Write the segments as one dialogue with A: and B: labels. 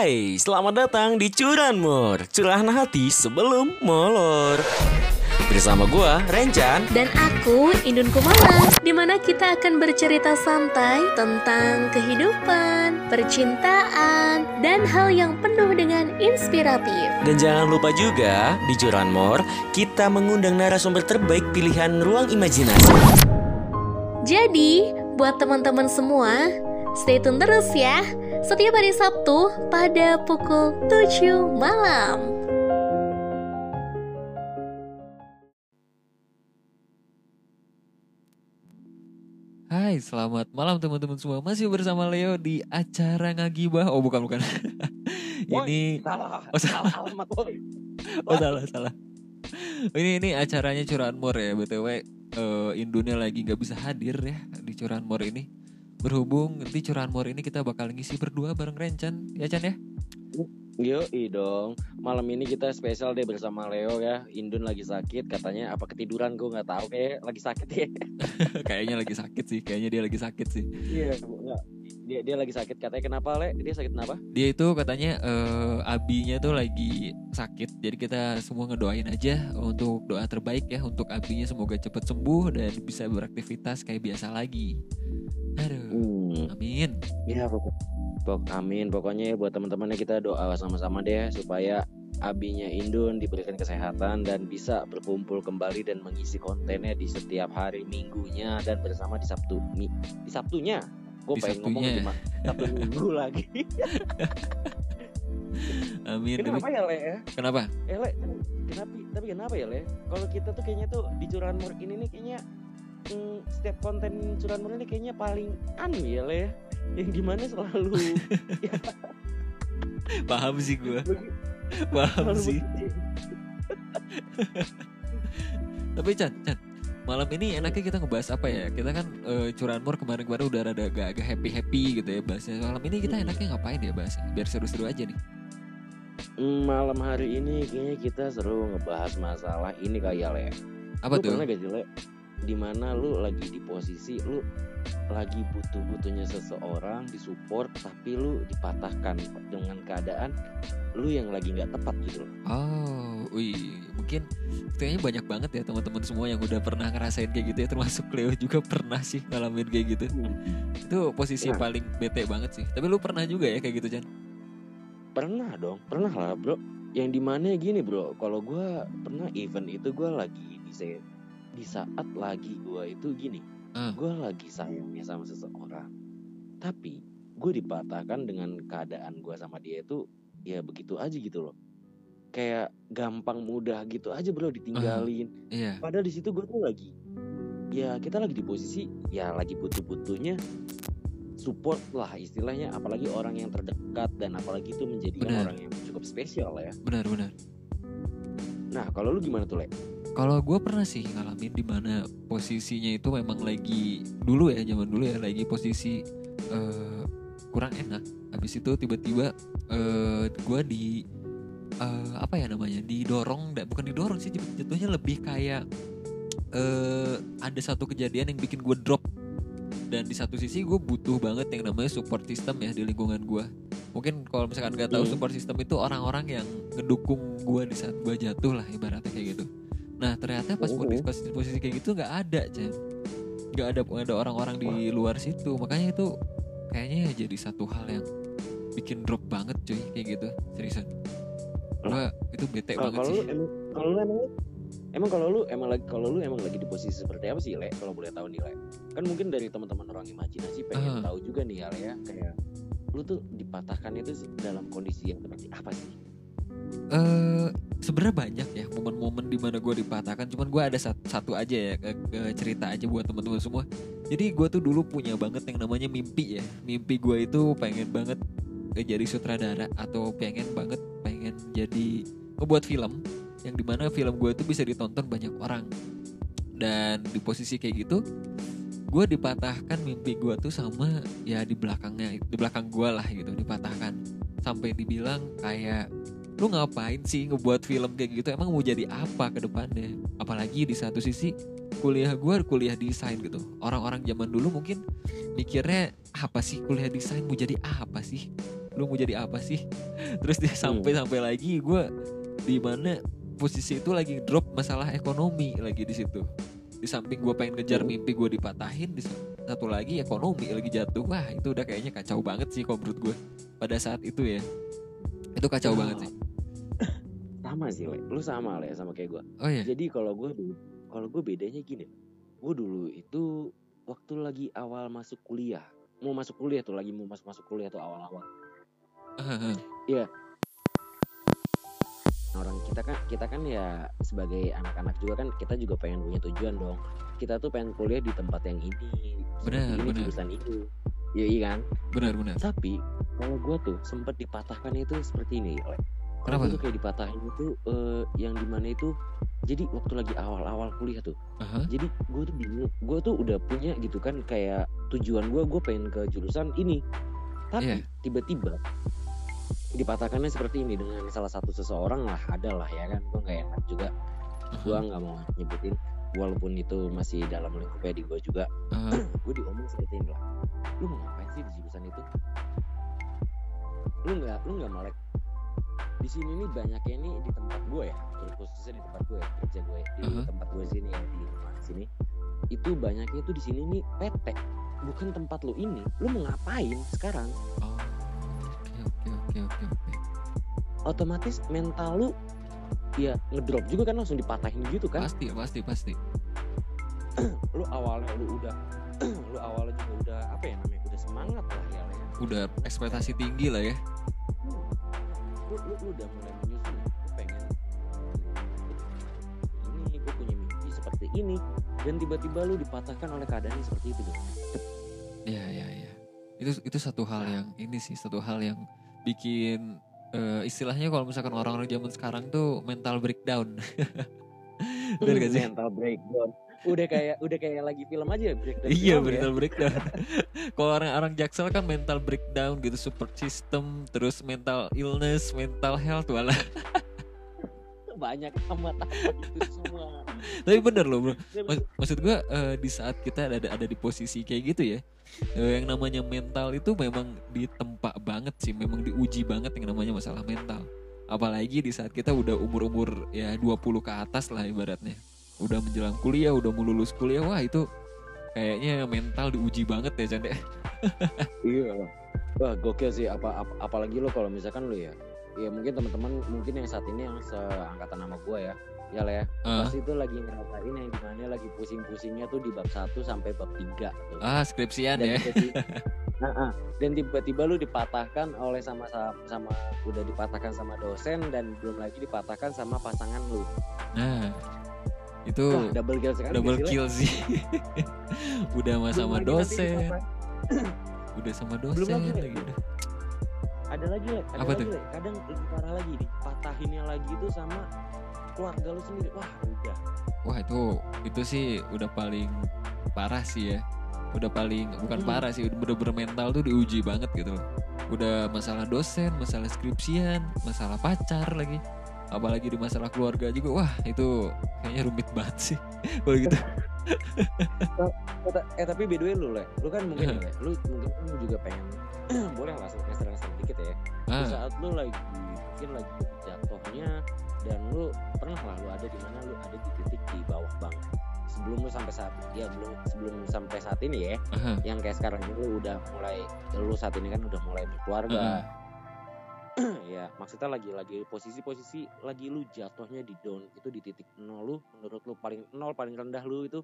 A: Hai, selamat datang di Curanmor Curahan hati sebelum molor Bersama gua, Rencan
B: Dan aku, Indun Kumala di mana kita akan bercerita santai tentang kehidupan, percintaan, dan hal yang penuh dengan inspiratif.
A: Dan jangan lupa juga, di Curanmor Kita mengundang narasumber terbaik pilihan ruang imajinasi
B: Jadi, buat teman-teman semua, stay tune terus ya. Setiap hari Sabtu pada pukul 7 malam.
C: Hai, selamat malam teman-teman semua. Masih bersama Leo di acara ngagibah. Oh, bukan bukan. ini
D: salah
C: Oh, salah.
D: alamat boy
C: oh salah salah. Ini ini acaranya Curahan Mor ya. BTW eh, Indunnya lagi nggak bisa hadir ya di Curahan Mor ini. Berhubung di Curahan Mor ini kita bakal ngisi berdua bareng Rencan, ya Chan ya?
D: Yo dong. Malam ini kita spesial deh bersama Leo ya. Indun lagi sakit Katanya. Apa ketiduran? Gue nggak tahu. Kayak lagi sakit ya.
C: Kayaknya lagi sakit sih, kayaknya dia lagi sakit sih.
D: Iya enggak. Dia, dia lagi sakit Katanya kenapa Le? Dia sakit kenapa?
C: Dia itu katanya eh, abinya tuh lagi sakit, jadi kita semua ngedoain aja untuk doa terbaik ya untuk abinya semoga cepet sembuh dan bisa beraktivitas kayak biasa lagi. Aduh,
D: Hmm.
C: amin.
D: Ya pokok, pok, amin Pokoknya ya buat teman-temannya kita doa sama-sama deh Supaya abinya Indun diberikan kesehatan Dan bisa berkumpul kembali dan mengisi kontennya di setiap hari minggunya Dan bersama di Sabtu Mi, Di Sabtunya Gue pengen ngomong cuma Sabtu minggu lagi
C: Amin.
D: Kenapa
C: Tapi-
D: ya Le ya?
C: Kenapa?
D: Eh Le, kenapa, tapi kenapa ya Le? Kalau kita tuh kayaknya tuh di Curahan Mur ini nih kayaknya mm, setiap konten Curahan Mur ini kayaknya paling anu ya Le ya. Yang di mana selalu ya,
C: Paham sih gue. Paham sih. Tapi Chan, Chan, malam ini enaknya kita ngebahas apa ya? Kita kan eh, curahan mur kemarin-kemarin udah rada agak-agak happy-happy gitu ya bahasnya. Malam ini kita enaknya ngapain ya bahasnya? Biar seru-seru aja nih.
D: Mm, Malam hari ini kayaknya kita seru ngebahas masalah ini kayak Le.
C: Apa
D: lu
C: tuh?
D: pernah gak sih Le? Di mana lu lagi di posisi lu lagi butuh-butuhnya seseorang disupport tapi lu dipatahkan dengan keadaan lu yang lagi nggak tepat gitu loh.
C: Oh, wih, mungkin kayaknya banyak banget ya teman-teman semua yang udah pernah ngerasain kayak gitu ya, termasuk Leo juga pernah sih ngalamin kayak gitu. Itu posisi
D: Nah.
C: paling bete banget sih. Tapi lu pernah juga ya kayak gitu, Chan?
D: Pernah dong, pernah lah bro. Yang di mana gini bro, kalau gua pernah event itu gua lagi di di saat lagi gua itu gini,
C: Ah.
D: gua lagi sayangnya sama seseorang, tapi gue dipatahkan dengan keadaan gua sama dia itu ya begitu aja gitu loh, kayak gampang mudah gitu aja bro ditinggalin.
C: Iya.
D: Padahal di situ gue tuh lagi, ya kita lagi di posisi ya lagi butuh-butuhnya support lah istilahnya, apalagi orang yang terdekat dan apalagi itu menjadi orang yang cukup spesial lah ya.
C: Benar, benar.
D: Nah kalau lu gimana tuh Le?
C: Kalau gue pernah sih ngalamin di mana posisinya itu memang lagi dulu ya zaman dulu ya lagi posisi eh, kurang enak. Habis itu tiba-tiba eh gue di eh, apa ya namanya didorong, bukan didorong sih jatuhnya lebih kayak eh ada satu kejadian yang bikin gue drop dan di satu sisi gue butuh banget yang namanya support system ya di lingkungan gue. Mungkin kalau misalkan nggak tahu
D: Hmm.
C: support system itu orang-orang yang ngedukung gue di saat gue jatuh lah ibaratnya kayak gitu. Nah ternyata pas
D: Oh.
C: posisi, posisi, posisi kayak gitu nggak ada Chan nggak ada nggak ada orang-orang di luar situ makanya itu kayaknya ya jadi satu hal yang bikin drop banget cuy kayak gitu seriusan gua itu bete
D: Kalau
C: banget
D: kalau
C: sih
D: kalau lu emang emang kalau lu emang lagi kalau lu emang lagi di posisi seperti apa sih Le? Kalau boleh tahu nih Le. Kan mungkin dari teman-teman orang imajinasi pengen
C: Ah.
D: tahu juga nih ya Le ya kayak lu tuh dipatahkan itu dalam kondisi yang seperti apa sih?
C: Eh sebenarnya banyak ya momen-momen di mana gue dipatahkan. Cuman gue ada sat- satu aja ya ke, ke cerita aja buat teman-teman semua. Jadi gue tuh dulu punya banget yang namanya mimpi ya. Mimpi gue itu pengen banget jadi sutradara atau pengen banget pengen jadi ngebuat film yang di mana film gue itu bisa ditonton banyak orang. Dan di posisi kayak gitu gue dipatahkan mimpi gue tuh sama ya di belakangnya di belakang gue lah gitu dipatahkan. Sampai dibilang kayak lu ngapain sih ngebuat film kayak gitu? Emang mau jadi apa ke depannya? Apalagi di satu sisi kuliah gue kuliah desain gitu. Orang-orang zaman dulu mungkin mikirnya apa sih kuliah desain? Mau jadi apa sih? Lu mau jadi apa sih? Terus dia sampai sampai lagi gue di mana posisi itu lagi drop masalah ekonomi lagi di situ. Di samping gue pengen ngejar mimpi gue dipatahin di satu lagi ekonomi lagi jatuh. Wah itu udah kayaknya kacau banget sih kalau menurut gue pada saat itu ya. Itu kacau banget sih
D: sama sih le lu sama le sama kayak gue
C: oh ya
D: jadi kalau gue dulu kalau gue bedanya gini. Gue dulu itu waktu lagi awal masuk kuliah. Mau masuk kuliah tuh lagi mau masuk masuk kuliah tuh awal-awal. Orang kita kan kita kan ya sebagai anak-anak juga kan kita juga pengen punya tujuan dong. Kita tuh pengen kuliah di tempat yang ini.
C: Benar,
D: ini
C: benar.
D: jurusan itu ya iya kan?
C: Benar benar.
D: Tapi kalau gue tuh sempet dipatahkan itu seperti ini Le.
C: Kenapa tuh?
D: kayak dipatahin itu eh, yang di mana itu jadi waktu lagi awal-awal kuliah tuh
C: Aha.
D: jadi gue tuh bingung gue tuh udah punya gitu kan kayak tujuan gue gue pengen ke jurusan ini tapi
C: Iya.
D: tiba-tiba dipatahkannya seperti ini dengan salah satu seseorang lah ada lah ya kan gue nggak enak juga gue
C: Aha.
D: nggak mau nyebutin walaupun itu masih dalam lingkupnya di gue juga
C: Aha.
D: gue diomong seperti ini lah lu mau ngapain sih di jurusan itu lu nggak lu nggak melek di sini nih banyaknya nih di tempat gue ya khususnya di tempat gue ya, kerja gue di
C: Uh-huh.
D: tempat gue sini yang di rumah sini itu banyaknya itu di sini nih PT bukan tempat lu ini lu mau ngapain sekarang
C: Oh, oke oke oke oke oke.
D: otomatis mental lu ya ngedrop juga kan langsung dipatahin gitu kan
C: Pasti pasti pasti.
D: lu awalnya lu udah lu awalnya juga udah apa ya namanya udah semangat lah ya ya.
C: Udah ekspektasi tinggi lah ya.
D: Lu, lu, lu udah mulai menyusun lu pengen ini gue punya mimpi seperti ini dan tiba-tiba lu dipatahkan oleh keadaan yang seperti itu
C: Iya iya iya. Itu itu satu hal yang ini sih satu hal yang bikin eh, istilahnya kalau misalkan orang-orang zaman sekarang tuh mental breakdown. Bener gak sih?
D: mental breakdown udah kayak udah kayak lagi film aja breakdown
C: Iya
D: film ya.
C: mental breakdown. Kalau orang-orang jaksel kan mental breakdown gitu support system, terus mental illness, mental health wala.
D: banyak amat itu semua
C: Tapi bener loh bro. Mas- maksud gua eh, di saat kita ada ada di posisi kayak gitu ya, eh, yang namanya mental itu memang ditempa banget sih, memang diuji banget yang namanya masalah mental. Apalagi di saat kita udah umur-umur ya 20 ke atas lah ibaratnya. Udah menjelang kuliah, udah mau lulus kuliah, wah itu kayaknya mental diuji banget ya Cande.
D: iya wah gokil sih apa, ap- apalagi lo kalau misalkan lo ya ya mungkin teman-teman mungkin yang saat ini yang seangkatan sama gue ya ya lah ya
C: Ah.
D: pasti itu lagi ngerasain yang di mana lagi pusing-pusingnya tuh di bab 1 sampai bab 3 tuh.
C: Ah skripsian
D: dan
C: ya.
D: tiba-tiba Nah, ah. dan tiba-tiba lu dipatahkan oleh sama, sama sama udah dipatahkan sama dosen dan belum lagi dipatahkan sama pasangan lu.
C: Nah itu
D: Wah, double kill sekali.
C: double kill sih. udah sama sama dosen, udah sama
D: Belum
C: dosen
D: lagi, Le.
C: lagi udah.
D: Ada lagi. Ada
C: Apa
D: lagi,
C: tuh?
D: Kadang lebih parah lagi dipatahinnya lagi itu sama keluarga lu sendiri. Wah, udah.
C: Wah itu itu sih udah paling parah sih ya. Udah paling bukan
D: Hmm.
C: parah sih, udah bener-bener mental tuh diuji banget gitu loh. Udah masalah dosen, masalah skripsian, masalah pacar lagi. Apalagi di masalah keluarga juga. Wah, itu kayaknya rumit banget sih. Kalau gitu.
D: Eh, ta- tapi by the way lu, Le. Lu kan mungkin, Le. Lu mungkin kan juga pengen boleh lah ngeser-ngeser dikit ya. Di
C: Ah,
D: saat lu lagi mungkin lagi jatuhnya dan lu pernah lah lu ada di mana lu ada di titik di bawah banget sebelum lu sampai saat ya belum sebelum sampai saat ini ya
C: aha,
D: yang kayak sekarang ini lu udah mulai lu saat ini kan udah mulai berkeluarga
C: aha.
D: ya maksudnya lagi lagi posisi-posisi lagi lu jatuhnya di down itu di titik nol lu menurut lu paling nol paling rendah lu itu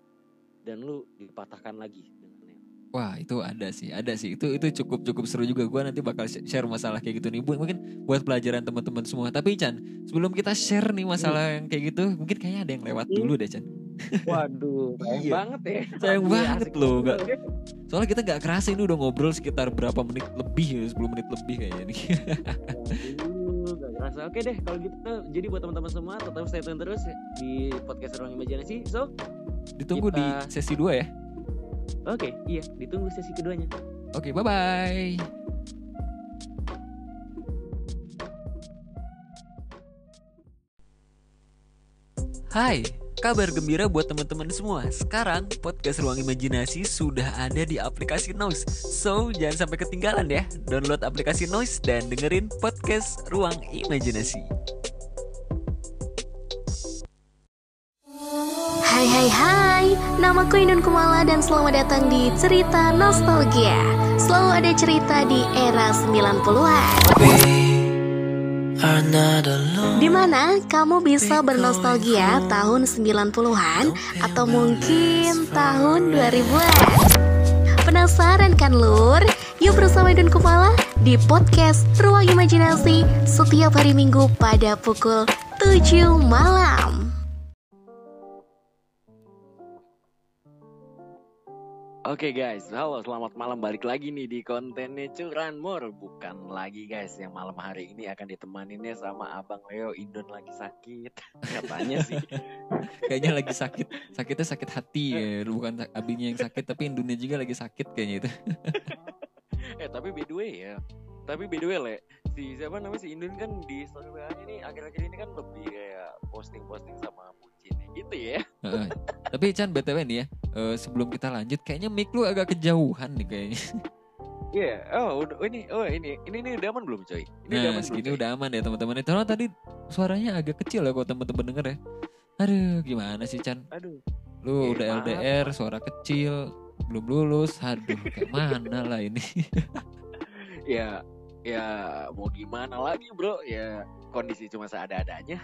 D: dan lu dipatahkan lagi dengan yang
C: Wah itu ada sih, ada sih. Itu itu cukup cukup seru juga. Gua nanti bakal share masalah kayak gitu nih. Bu, mungkin buat pelajaran teman-teman semua. Tapi Chan, sebelum kita share nih masalah yang kayak gitu, mungkin kayaknya ada yang lewat dulu deh Chan.
D: Waduh sayang
C: Iya.
D: banget ya
C: Sayang
D: Iya,
C: banget loh,
D: banget.
C: nggak- Soalnya kita nggak kerasa ini udah ngobrol sekitar berapa menit lebih ya, 10 menit lebih kayaknya nih.
D: Aduh, gak kerasa. Oke deh, kalau gitu jadi buat teman-teman semua tetap stay tune terus di podcast Ruang Imajinasi. So,
C: Ditunggu di
D: Kita-
C: sesi 2 ya.
D: oke, iya, ditunggu sesi keduanya.
C: Oke, bye-bye. Hai, Kabar gembira buat teman-teman semua. Sekarang podcast Ruang Imajinasi sudah ada di aplikasi Noise. So, jangan sampai ketinggalan ya. Download aplikasi Noise dan dengerin podcast Ruang Imajinasi.
B: Hai hai hai, namaku Indun Kumala dan selamat datang di Cerita Nostalgia Selalu ada cerita di era 90-an Di mana kamu bisa bernostalgia tahun 90-an atau mungkin tahun 2000-an Penasaran kan lur? Yuk bersama Indun Kumala di podcast Ruang Imajinasi setiap hari Minggu pada pukul 7 malam
D: Oke guys, halo selamat malam. Balik lagi nih di kontennya Curanmur Bukan lagi guys, yang malam hari ini akan ditemaninnya sama Abang Leo. Indon lagi sakit. Katanya sih.
C: Kayaknya lagi sakit. Sakitnya sakit hati ya. Bukan abinya yang sakit tapi Indonesia juga lagi sakit kayaknya itu.
D: Eh tapi by the way ya. Tapi by the way Le Si siapa namanya? Si Indon kan di story WA-nya nih Akhir-akhir ini kan lebih kayak posting-posting sama bucinnya gitu ya
C: tapi Chan BTW nih ya. eh, sebelum kita lanjut kayaknya mic lu agak kejauhan nih kayaknya.
D: Iya, oh, udah, oh ini, oh ini, ini, ini udah aman belum coy? Ini udah
C: Nah,
D: aman
C: segini
D: belum,
C: udah aman ya teman-teman. Itu tadi suaranya agak kecil ya kalau teman-teman denger ya. Aduh, gimana sih Chan?
D: Aduh,
C: Lu
D: Eh,
C: udah
D: maaf.
C: LDR, suara kecil, belum lulus. Aduh, kayak mana lah ini.
D: ya, ya mau gimana lagi bro? Ya kondisi cuma seada-adanya.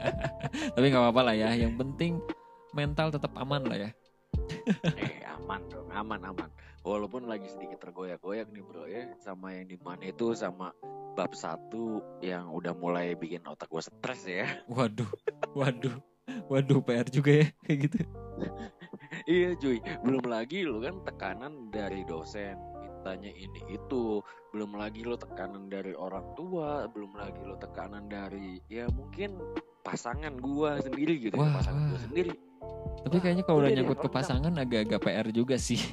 C: Tapi nggak apa-apa lah ya. Yang penting mental tetap aman lah ya.
D: eh aman dong, aman aman. Walaupun lagi sedikit tergoyak-goyak nih bro ya, sama yang di mana itu sama bab satu yang udah mulai bikin otak gue stres ya.
C: Waduh, waduh, waduh PR juga ya kayak gitu.
D: iya cuy, belum lagi lu kan tekanan dari dosen mintanya ini itu, belum lagi lu tekanan dari orang tua, belum lagi lu tekanan dari ya mungkin pasangan gua sendiri gitu, ya,
C: Wah,
D: pasangan gua
C: wah.
D: sendiri.
C: Tapi kayaknya kalau
D: udah
C: nyangkut ke pasangan agak-agak PR juga sih.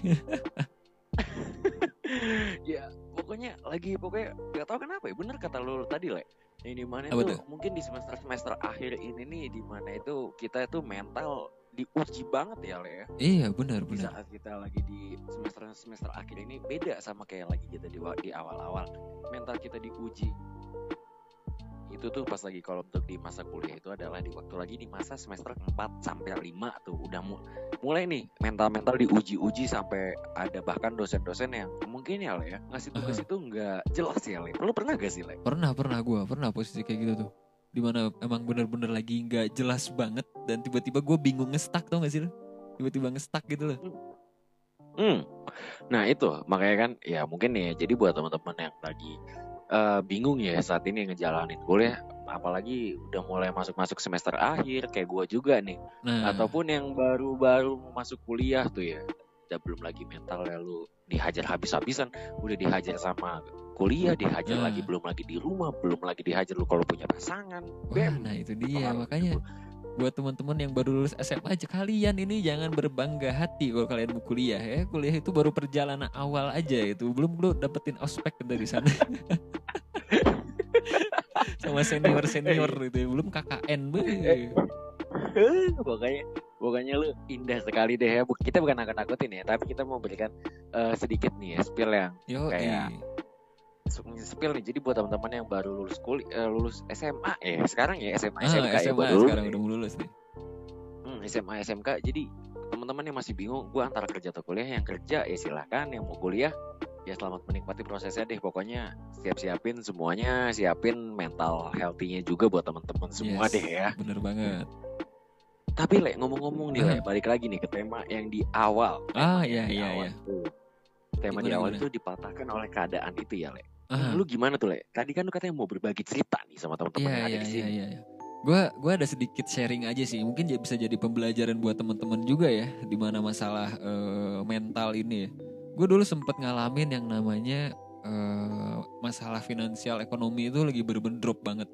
D: ya pokoknya lagi pokoknya nggak tahu kenapa ya bener kata lu tadi le di mana itu mungkin di semester semester akhir ini nih di mana itu kita itu mental diuji banget ya le ya
C: iya, benar benar.
D: saat kita lagi di semester semester akhir ini beda sama kayak lagi kita di di awal awal mental kita diuji itu tuh pas lagi kalau untuk di masa kuliah itu adalah di waktu lagi di masa semester 4 sampai 5 tuh udah mu- mulai nih mental-mental diuji-uji sampai ada bahkan dosen-dosen yang mungkin ya Le ya ngasih tugas itu nggak jelas ya Le. Lu pernah gak sih Le?
C: Pernah pernah gua pernah posisi kayak gitu tuh. Di mana emang bener-bener lagi nggak jelas banget dan tiba-tiba gue bingung ngestak tau gak sih lo? Tiba-tiba ngestak gitu loh.
D: Hmm. Nah itu makanya kan ya mungkin ya jadi buat teman-teman yang lagi eh, bingung ya saat ini ngejalanin kuliah apalagi udah mulai masuk-masuk semester akhir kayak gua juga nih
C: Nah,
D: ataupun yang baru-baru masuk kuliah tuh ya udah belum lagi mental ya lu dihajar habis-habisan udah dihajar sama kuliah dihajar
C: Nah.
D: lagi belum lagi di rumah belum lagi dihajar lu kalau punya pasangan
C: wah,
D: bem
C: nah itu dia
D: Pengaruh
C: makanya
D: gitu.
C: buat teman-teman yang baru lulus SMA aja kalian ini jangan berbangga hati kalau kalian mau kuliah ya. Kuliah itu baru perjalanan awal aja itu. Belum lu dapetin ospek dari sana. Sama senior-senior gitu ya. Belum KKN. Beuh.
D: pokoknya pokoknya lu indah sekali deh ya kita bukan nakut-nakutin ya tapi kita mau berikan eh, sedikit nih ya spill yang
C: Yo,
D: Kayak- spill nih. Jadi buat teman-teman yang baru lulus kuliah lulus SMA ya sekarang ya SMA
C: ah,
D: SMK ya
C: SMA
D: baru lulus
C: sekarang udah lulus nih.
D: Hmm, SMA SMK jadi teman-teman yang masih bingung gue antara kerja atau kuliah yang kerja ya silahkan yang mau kuliah ya selamat menikmati prosesnya deh. Pokoknya siap-siapin semuanya. Siapin mental healthy-nya juga buat teman-teman semua
C: Yes,
D: deh ya.
C: Bener banget.
D: tapi le ngomong-ngomong nih le balik lagi nih ke tema yang di awal.
C: Ah,
D: Tema
C: iya,
D: di
C: iya, iya.
D: tema di awal
C: gimana?
D: itu dipatahkan oleh keadaan itu ya le
C: Ah.
D: lu gimana tuh le tadi kan lu katanya mau berbagi cerita nih sama teman-teman
C: Iya
D: yang ada
C: iya
D: di
C: iya
D: sini
C: iya. iya. Gua gua ada sedikit sharing aja sih. Mungkin j- bisa jadi pembelajaran buat teman-teman juga ya di mana masalah eh, mental ini ya. Gue dulu sempet ngalamin yang namanya eh, masalah finansial ekonomi itu lagi bener-bener drop banget.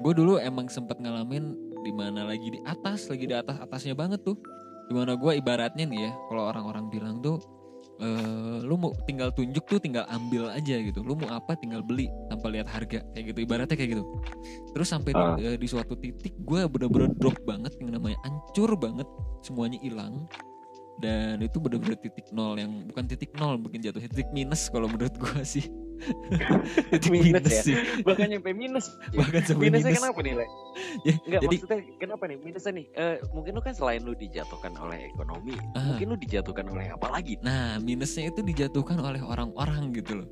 C: Gue dulu emang sempet ngalamin di mana lagi di atas, lagi di atas atasnya banget tuh. Di mana gue ibaratnya nih ya, kalau orang-orang bilang tuh eh, lu mau tinggal tunjuk tuh tinggal ambil aja gitu. Lu mau apa tinggal beli tanpa lihat harga. Kayak gitu ibaratnya kayak gitu. Terus sampai di,
D: Ah.
C: eh, di suatu titik gue bener-bener drop banget yang namanya hancur banget semuanya hilang dan itu bener-bener titik nol yang bukan titik nol mungkin jatuh titik minus kalau menurut gue sih titik
D: Minus
C: minus,
D: ya?
C: sih
D: Bahkan nyampe minus.
C: bahkan sampai
D: Minusnya
C: minus
D: kenapa nih, Le?
C: Ya,
D: Enggak,
C: jadi
D: maksudnya kenapa nih? Minusnya nih, eh, mungkin lu kan selain lu dijatuhkan oleh ekonomi,
C: Ah.
D: mungkin lu dijatuhkan oleh apa lagi?
C: Nah, minusnya itu dijatuhkan oleh orang-orang gitu loh.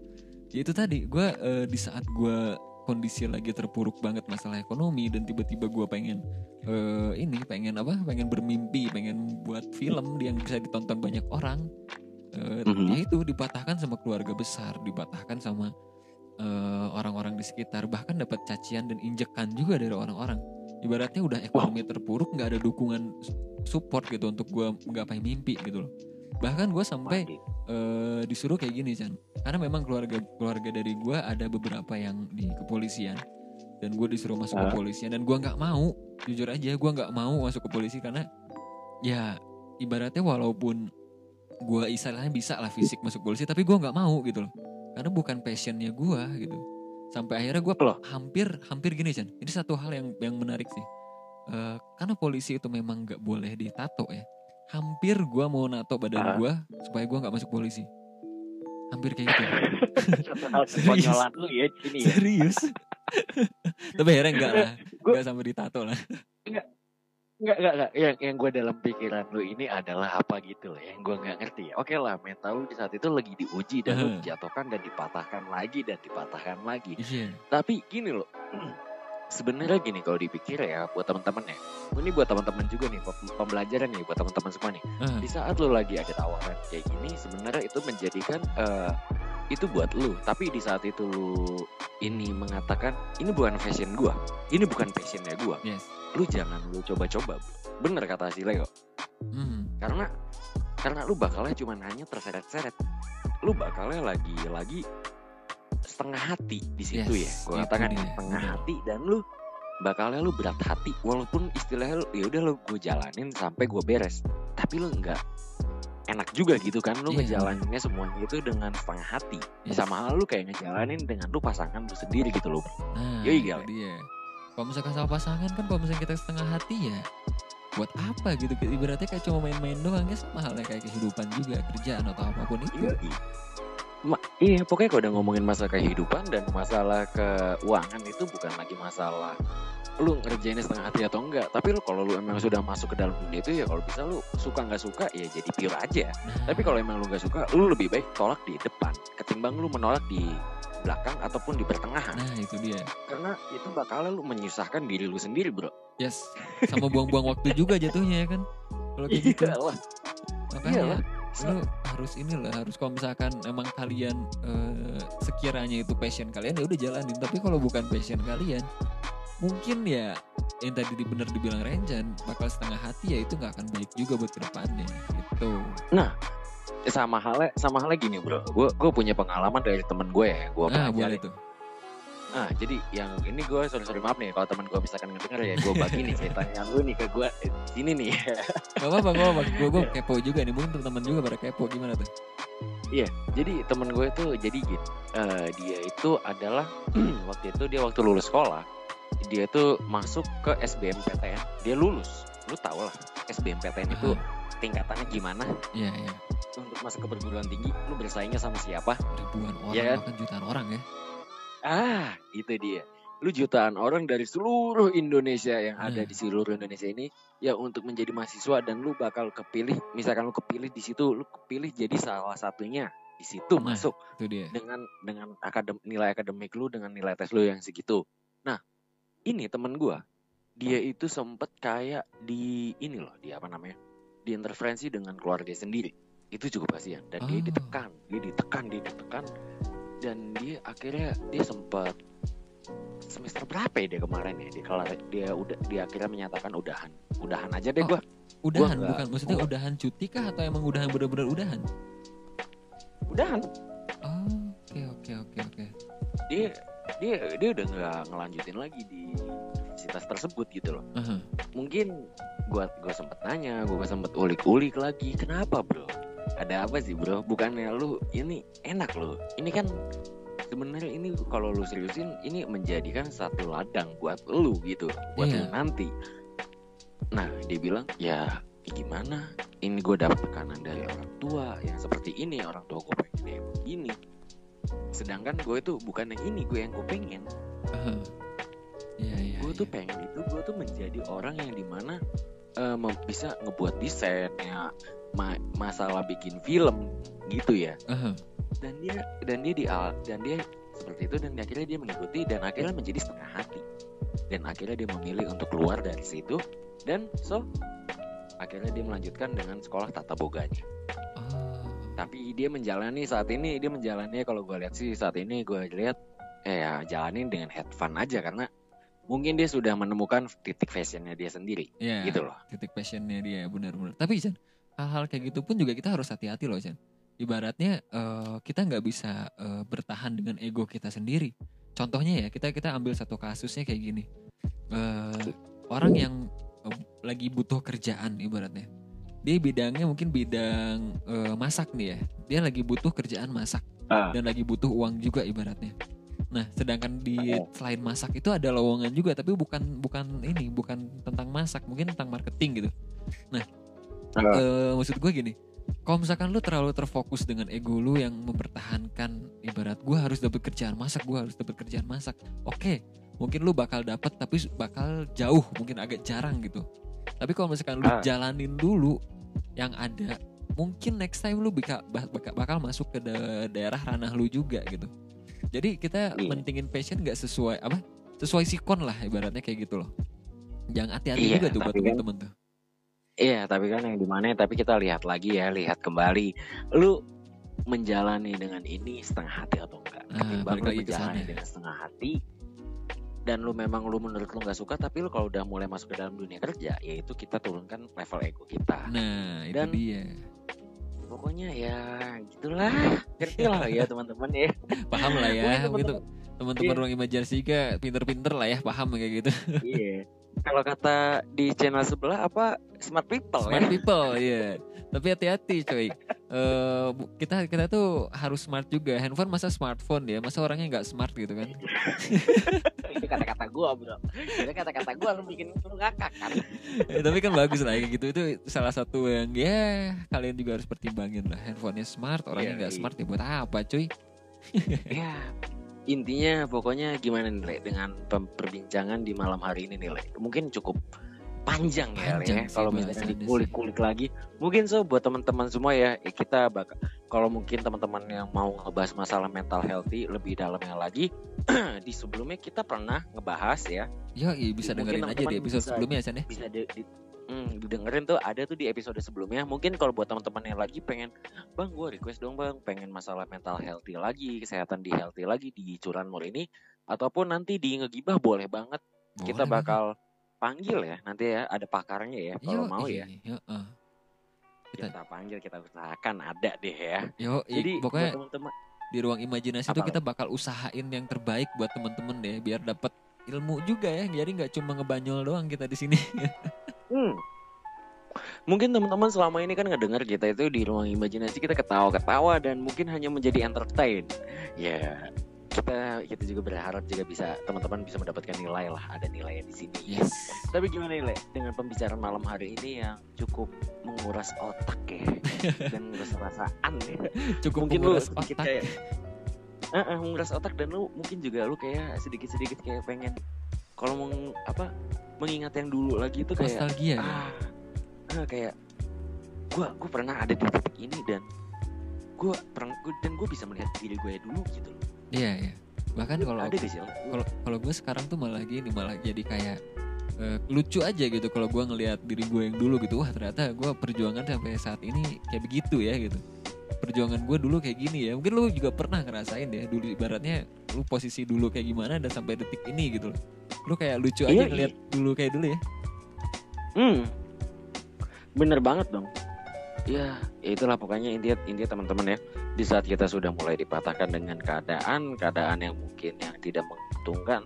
C: Ya itu tadi, gue di saat gue kondisi lagi terpuruk banget masalah ekonomi dan tiba-tiba gue pengen eh, ini, pengen apa? Pengen bermimpi, pengen buat film yang bisa ditonton banyak orang. Eh,
D: Mhm.
C: Ya itu dipatahkan sama keluarga besar, dipatahkan sama eh, orang-orang di sekitar, bahkan dapat cacian dan injekan juga dari orang-orang. Ibaratnya udah ekonomi terpuruk, nggak ada dukungan support gitu untuk gue menggapai mimpi gitu loh. Bahkan gue sampai eh, disuruh kayak gini Chan. Karena memang keluarga keluarga dari gue ada beberapa yang di kepolisian. Dan gue disuruh masuk
D: Ah.
C: kepolisian. Dan gue nggak mau jujur aja gue nggak mau masuk ke polisi. Karena ya ibaratnya walaupun gue istilahnya bisa lah fisik masuk polisi tapi gue nggak mau gitu loh. Karena bukan passionnya gue gitu. Sampai akhirnya gue hampir hampir gini Chan. Ini satu hal yang yang menarik sih. Eh, karena polisi itu memang nggak boleh ditato ya hampir gue mau nato badan
D: Ah.
C: gue supaya gue nggak masuk polisi hampir kayak gitu Serius.
D: lu ya sini ya.
C: serius tapi akhirnya enggak lah enggak sampai ditato lah
D: Enggak, enggak, enggak. Yang, yang gue dalam pikiran lu ini adalah apa gitu loh. Yang gue nggak ngerti ya. Oke lah, mental lu di saat itu lagi diuji dan lu
C: Aha.
D: dijatuhkan dan dipatahkan lagi dan dipatahkan lagi.
C: iya
D: Tapi gini loh, sebenarnya gini kalau dipikir ya buat teman-teman ya. Ini buat teman-teman juga nih, pem- pembelajaran nih buat teman-teman semua nih.
C: Ah,
D: Di saat lu lagi ada tawaran kayak gini, sebenarnya itu menjadikan eh, itu buat lu. Tapi di saat itu lu ini mengatakan ini bukan fashion gua, ini bukan passionnya gua.
C: yes
D: Lu jangan lu coba-coba. Bener kata si Leo.
C: hmm.
D: Karena karena lu bakalnya cuma hanya terseret-seret. Lu bakalnya lagi-lagi setengah hati di situ
C: Yes,
D: ya. Gua
C: itu
D: katakan
C: dia,
D: setengah hati dan lu bakalnya lu berat hati walaupun istilahnya lu ya udah lu gue jalanin sampai gue beres. Tapi lu nggak enak juga gitu kan lu
C: Iya,
D: ngejalaninnya semuanya itu dengan setengah hati.
C: Yes.
D: Sama hal lu kayak ngejalanin dengan lu pasangan lu sendiri gitu loh.
C: nah
D: Yoi,
C: itu
D: Gal.
C: dia kalau misalkan sama pasangan kan kalau misalkan kita setengah hati ya buat apa gitu ibaratnya kayak cuma main-main doang ya sama halnya kayak kehidupan juga kerjaan atau apa pun itu
D: Iya. Ma- iya, pokoknya kalau udah ngomongin masalah kehidupan dan masalah keuangan itu bukan lagi masalah lu ngerjainnya setengah hati atau enggak. Tapi lu kalau lu emang sudah masuk ke dalam dunia itu ya kalau bisa lu suka nggak suka ya jadi pure aja.
C: nah,
D: Tapi kalau emang lu nggak suka, lu lebih baik tolak di depan ketimbang lu menolak di belakang ataupun di pertengahan.
C: nah itu dia
D: Karena itu bakalnya lu menyusahkan diri lu sendiri, bro.
C: yes sama buang-buang waktu juga jatuhnya ya kan kalau kayak gitu
D: Iyalah.
C: makanya
D: Iyalah.
C: Lu harus inilah harus kalau misalkan emang kalian eh, sekiranya itu passion kalian ya udah jalanin tapi kalau bukan passion kalian mungkin ya yang tadi di- bener dibilang Renjan bakal setengah hati ya itu nggak akan baik juga buat ke depannya gitu
D: sama halnya sama halnya gini, bro. Gue gue punya pengalaman dari temen gue ya. Gue
C: nah boleh tuh
D: Nah, jadi yang ini gue sorry sorry maaf nih kalau teman gue misalkan ngedenger ya gue bagi nih ceritanya lu nih ke gue eh, sini nih.
C: gak apa-apa gak apa-apa gue gue kepo juga nih mungkin teman-teman juga pada kepo gimana tuh
D: jadi temen gue tuh jadi gini, eh, dia itu adalah waktu itu dia waktu lulus sekolah dia tuh masuk ke SBMPTN. Dia lulus, lu tau lah SBMPTN itu tingkatannya gimana
C: Iya iya
D: untuk masuk ke perguruan tinggi. Lu bersaingnya sama siapa?
C: ribuan orang
D: Iya kan?
C: bahkan jutaan orang ya
D: Ah, itu dia. Lu jutaan orang dari seluruh Indonesia yang ada
C: Hmm.
D: di seluruh Indonesia ini ya untuk menjadi mahasiswa dan lu bakal kepilih, misalkan lu kepilih di situ, lu kepilih jadi salah satunya di situ
C: Nah.
D: masuk
C: itu dia
D: dengan dengan akadem, nilai akademik lu dengan nilai tes lu yang segitu. Nah, ini temen gua, dia itu sempet kayak di ini loh, dia apa namanya? Diinterferensi dengan keluarga sendiri. Itu cukup kasihan dan dia
C: Oh.
D: ditekan, dia ditekan, dia ditekan dan dia akhirnya dia sempat semester berapa ya dia kemarin ya? Dia kelar dia udah dia akhirnya menyatakan udahan. Udahan aja deh
C: Oh.
D: gua.
C: udahan?
D: Nggak-
C: bukan maksudnya
D: gua-
C: udahan cuti kah atau emang udahan bener-bener udahan?
D: Udahan.
C: Oh oke oke oke oke.
D: Dia dia dia udah nggak ngelanjutin lagi di universitas tersebut gitu loh.
C: Aha.
D: mungkin gua gua sempet nanya gua sempet ulik-ulik lagi kenapa bro ada apa sih bro bukannya lu ini enak loh ini kan sebenarnya ini kalau lu seriusin ini menjadikan satu ladang buat lu gitu buat
C: Iya.
D: lu nanti nah dia bilang ya gimana ini gue dapet tekanan dari orang tua yang seperti ini orang tua gue pengen kayak begini sedangkan gue itu bukan yang ini gue yang gue pengen
C: Aha. Iya iya.
D: gue tuh
C: iya.
D: pengen itu gue tuh menjadi orang yang di mana mem- bisa ngebuat desain ya ma- masalah bikin film gitu ya
C: Aha.
D: dan dia dan dia di dan dia seperti itu dan akhirnya dia mengikuti dan akhirnya menjadi setengah hati dan akhirnya dia memilih untuk keluar dari situ dan so akhirnya dia melanjutkan dengan sekolah tata boganya
C: Oh.
D: tapi dia menjalani saat ini dia menjalani kalau gue lihat sih saat ini gue lihat eh ya jalanin dengan head fun aja karena mungkin dia sudah menemukan titik fashionnya dia sendiri
C: Iya.
D: gitu loh
C: titik passionnya dia benar-benar tapi Chan hal-hal kayak gitu pun juga kita harus hati-hati loh Chan ibaratnya eh, kita nggak bisa eh, bertahan dengan ego kita sendiri. Contohnya ya kita kita ambil satu kasusnya kayak gini. Eh, orang yang eh, lagi butuh kerjaan ibaratnya. Dia bidangnya mungkin bidang eh, masak nih ya. Dia lagi butuh kerjaan masak
D: Ah.
C: dan lagi butuh uang juga ibaratnya. Nah sedangkan di selain masak itu ada lowongan juga tapi bukan bukan ini bukan tentang masak mungkin tentang marketing gitu
D: Ah.
C: Eh, maksud gue gini kalau misalkan lu terlalu terfokus dengan ego lu yang mempertahankan ibarat gue harus dapat kerjaan masak gue harus dapat kerjaan masak oke mungkin lu bakal dapat tapi bakal jauh mungkin agak jarang gitu tapi kalau misalkan lu
D: Ah.
C: jalanin dulu yang ada mungkin next time lu bika- bak- bakal, bakal masuk ke da- daerah ranah lu juga gitu jadi kita
D: Iya.
C: mentingin passion gak sesuai apa sesuai sikon lah ibaratnya kayak gitu loh jangan hati-hati
D: Iya,
C: juga tuh buat
D: kan-
C: temen-temen tuh
D: Iya, tapi kan yang di mana? Tapi kita lihat lagi ya, lihat kembali. Lu menjalani dengan ini setengah hati atau enggak?
C: Ah,
D: Ketimbang
C: balik
D: lu menjalani
C: sana.
D: dengan setengah hati dan lu memang lu menurut lu nggak suka, tapi lu kalau udah mulai masuk ke dalam dunia kerja, yaitu kita turunkan level ego kita.
C: nah itu
D: Dan-
C: dia
D: Pokoknya ya gitulah, ngerti lah ya teman-teman ya.
C: paham lah ya gitu teman-teman
D: Iya.
C: ruang imajinasi juga pinter-pinter lah ya paham kayak gitu
D: Iya. Kalau kata di channel sebelah apa? Smart people
C: smart
D: ya.
C: people iya. Tapi hati-hati coy Eh, bu- kita kita tuh harus smart juga. Handphone masa smartphone ya? Masa orangnya nggak smart gitu kan?
D: Itu kata-kata gua, Bro. Itu kata-kata gua lu bikin lu ngakak kan.
C: Eh, tapi kan bagus lah gitu. Itu salah satu yang ya kalian juga harus pertimbangin lah. Handphonenya smart orangnya
D: Iya,
C: nggak
D: iya.
C: smart ya buat apa cuy?
D: Ya intinya pokoknya gimana nih Le dengan perbincangan di malam hari ini nih Le mungkin cukup panjang ya Le
C: Panjang
D: ya kalau misalnya dikulik-kulik lagi mungkin so buat teman-teman semua ya eh, kita bakal kalau mungkin teman-teman yang mau ngebahas masalah mental healthy lebih dalamnya lagi di sebelumnya kita pernah ngebahas ya.
C: Iya bisa
D: Mungkin
C: dengerin aja di episode
D: bisa-
C: sebelumnya ya ya.
D: bisa di, di- hmm, didengerin tuh ada tuh di episode sebelumnya. Mungkin kalau buat teman-teman yang lagi pengen bang gue request dong bang pengen masalah mental healthy lagi kesehatan di healthy lagi di curanmor ini ataupun nanti di ngegibah boleh banget. Kita
C: Boleh
D: bakal panggil ya nanti ya ada pakarnya ya kalau
C: Yo,
D: mau ya.
C: iya, heeh. Kita
D: kita panggil kita usahakan ada deh ya.
C: Yo,
D: jadi
C: pokoknya
D: teman-teman
C: di ruang imajinasi itu kita bakal usahain yang terbaik buat temen-temen deh biar dapat ilmu juga ya. Jadi nggak cuma ngebanyol doang kita di sini
D: Hmm. Mungkin teman-teman selama ini kan ngedenger kita itu di ruang imajinasi kita ketawa-ketawa dan mungkin hanya menjadi entertain. Ya, kita kita juga berharap juga bisa teman-teman bisa mendapatkan nilai lah, ada nilainya di sini.
C: yes
D: Tapi gimana nilai dengan pembicaraan malam hari ini yang cukup menguras otak ya dan menguras perasaan ya.
C: cukup
D: mungkin lu
C: menguras
D: sedikit
C: otak
D: kayak Eh, eh, menguras otak dan lu mungkin juga lu kayak sedikit-sedikit kayak pengen kalau meng apa mengingat yang dulu lagi itu kayak
C: nostalgia ya?
D: ah, ah, kayak gua gua pernah ada di titik ini dan gua pernah dan gue bisa melihat diri gue dulu gitu loh.
C: iya iya. Bahkan kalau kalau kalau gue sekarang tuh malah gini malah jadi kayak eh, lucu aja gitu kalau gue ngelihat diri gue yang dulu gitu. Wah ternyata gue perjuangan sampai saat ini kayak begitu ya gitu perjuangan gue dulu kayak gini ya mungkin lu juga pernah ngerasain ya dulu ibaratnya lu posisi dulu kayak gimana dan sampai detik ini gitu loh lu kayak lucu aja
D: Iya,
C: ngeliat dulu kayak dulu ya
D: Hmm. Bener banget dong. Ya, ya itulah pokoknya intinya intinya teman-teman ya. Di saat kita sudah mulai dipatahkan dengan keadaan, keadaan yang mungkin yang tidak menguntungkan.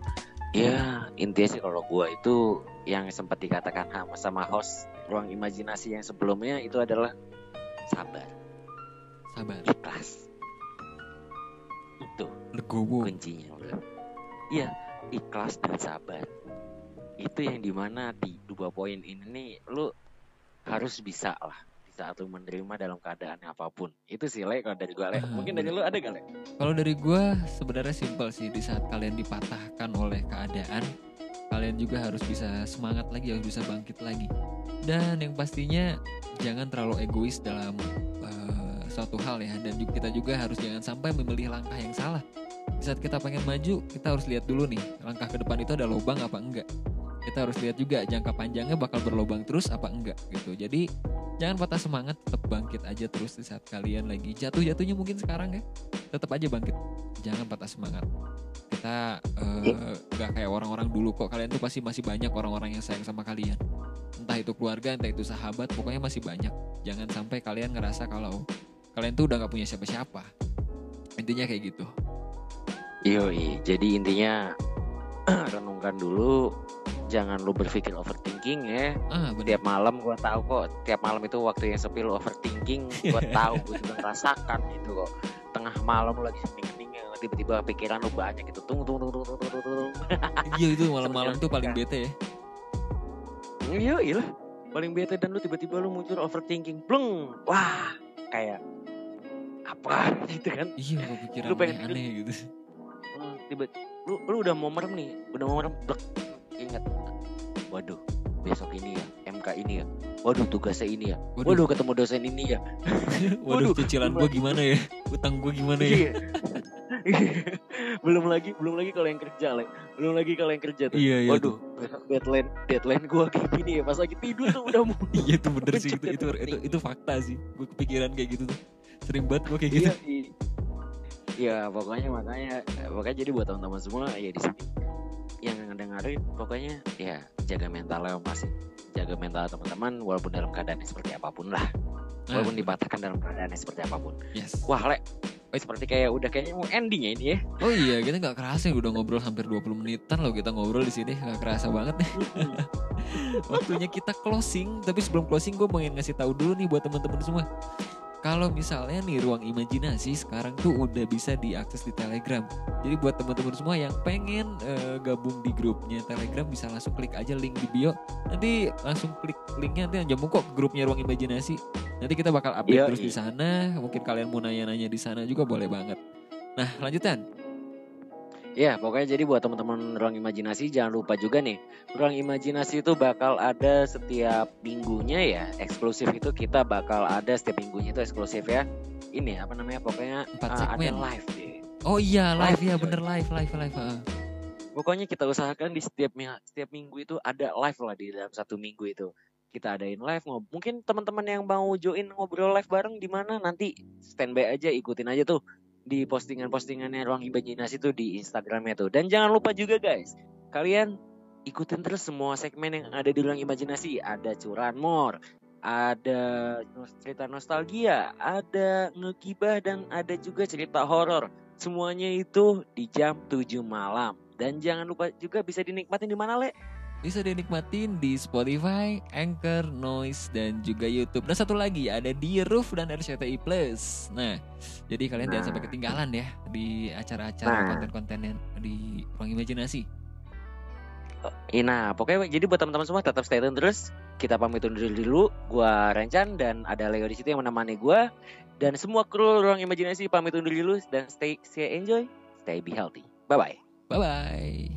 D: Ya, intinya sih kalau gua itu yang sempat dikatakan sama host ruang imajinasi yang sebelumnya itu adalah sabar.
C: Sabar.
D: ikhlas. Itu
C: Legowo.
D: kuncinya bro. Iya, ikhlas dan sabar. Itu yang di mana di dua poin ini nih lu harus bisa lah di saat lu menerima dalam keadaan apa pun. Itu sih Le kalau dari gua Le.
C: Ah,
D: Mungkin dari lu ada gak Le?
C: Kalau dari gua sebenarnya simpel sih di saat kalian dipatahkan oleh keadaan, kalian juga harus bisa semangat lagi, harus bisa bangkit lagi. Dan yang pastinya jangan terlalu egois dalam suatu hal ya dan juga kita juga harus jangan sampai memilih langkah yang salah. Di saat kita pengen maju, kita harus lihat dulu nih, langkah ke depan itu ada lubang apa enggak. Kita harus lihat juga jangka panjangnya bakal berlubang terus apa enggak gitu. Jadi jangan patah semangat, tetap bangkit aja terus di saat kalian lagi jatuh-jatuhnya mungkin sekarang ya. Tetap aja bangkit. Jangan patah semangat. Kita nggak kayak orang-orang dulu kok. Kalian tuh pasti masih banyak orang-orang yang sayang sama kalian. Entah itu keluarga, entah itu sahabat, pokoknya masih banyak. Jangan sampai kalian ngerasa kalau kalian tuh udah nggak punya siapa-siapa. Intinya kayak gitu.
D: Yoi, jadi intinya renungkan dulu, jangan lu berpikir overthinking ya.
C: Ah, bener.
D: Tiap malam gua tahu kok, tiap malam itu waktu yang sepi lu overthinking, gua tahu, gua juga ngerasakan itu kok. Tengah malam lu lagi hening-heningnya, tiba-tiba pikiran lu banyak gitu, tung tung tung tung tung tung tung.
C: Iya itu malam-malam tuh paling bete ya.
D: Iya, iya. Paling bete dan lu tiba-tiba lu muncul overthinking, pleng. Wah, kayak apa gitu kan?
C: Iya, kepikiran
D: Lu pengen
C: aneh gitu.
D: Hmm, tiba lu lu udah mau merem nih udah mau merem blek ingat waduh besok ini ya MK ini ya waduh tugasnya ini ya
C: Waduh.
D: waduh ketemu dosen ini ya
C: Waduh,
D: Waduh,
C: cicilan gua gimana ya? Utang gua gimana ya?
D: Iya. belum lagi belum lagi kalau yang kerja Le. belum lagi kalau yang kerja tuh
C: Iya, iya
D: waduh besok deadline deadline gua kayak gini ya pas lagi tidur tuh udah mau
C: Iya itu bener sih itu itu, itu itu fakta sih. Gue kepikiran kayak gitu tuh. Sering banget gue kayak gitu.
D: iya iya. ya pokoknya makanya makanya jadi buat teman-teman semua ya di sini yang ngedengerin pokoknya ya jaga mentalnya masih jaga mental teman-teman walaupun dalam keadaan seperti apa pun lah
C: Nah,
D: walaupun dipatahkan dalam keadaan seperti apa pun
C: Yes.
D: wah le eh, seperti kayak udah kayaknya mau ending ya ini ya
C: Oh iya, kita nggak kerasa ya udah ngobrol hampir 20 menitan loh kita ngobrol di sini. Nggak kerasa banget nih. Waktunya kita closing, tapi sebelum closing gue pengen ngasih tahu dulu nih buat teman-teman semua. Kalau misalnya nih ruang imajinasi sekarang tuh udah bisa diakses di Telegram. Jadi buat teman-teman semua yang pengen eh, gabung di grupnya Telegram bisa langsung klik aja link di bio. Nanti langsung klik linknya nanti nyambung kok ke grupnya ruang imajinasi. Nanti kita bakal update
D: Iya,
C: terus di
D: iya.
C: sana. Mungkin kalian mau nanya-nanya di sana juga boleh banget. Nah lanjutan.
D: Ya, pokoknya jadi buat teman-teman ruang imajinasi jangan lupa juga nih, ruang imajinasi itu bakal ada setiap minggunya ya, eksklusif itu kita bakal ada setiap minggunya itu eksklusif ya. Ini apa namanya? Pokoknya
C: Empat
D: uh, ada live deh.
C: Oh iya live,
D: Live,
C: ya bener live live live. ah.
D: Pokoknya kita usahakan di setiap setiap minggu itu ada live lah di dalam satu minggu itu. Kita adain live ngob. Mungkin teman-teman yang mau join ngobrol live bareng di mana nanti standby aja ikutin aja tuh di postingan-postingannya ruang imajinasi tuh di Instagramnya tuh. Dan jangan lupa juga guys, kalian ikutin terus semua segmen yang ada di ruang imajinasi. Ada curahan more, ada cerita nostalgia, ada ngegibah dan ada juga cerita horor. Semuanya itu di jam 7 malam. Dan jangan lupa juga bisa dinikmatin di mana, Le?
C: Bisa dinikmatin di Spotify, Anchor, Noise, dan juga YouTube. Dan satu lagi ada di Roof dan RCTI Plus. Nah, jadi kalian jangan
D: Nah.
C: sampai ketinggalan ya di acara-acara
D: Nah.
C: konten-konten yang di ruang imajinasi.
D: Nah, pokoknya jadi buat teman-teman semua tetap stay tune terus. Kita pamit undur dulu. Gua Rencan dan ada Leo di situ yang menemani gua dan semua kru ruang imajinasi pamit undur dulu dan stay stay enjoy, stay be healthy. Bye bye.
C: Bye bye.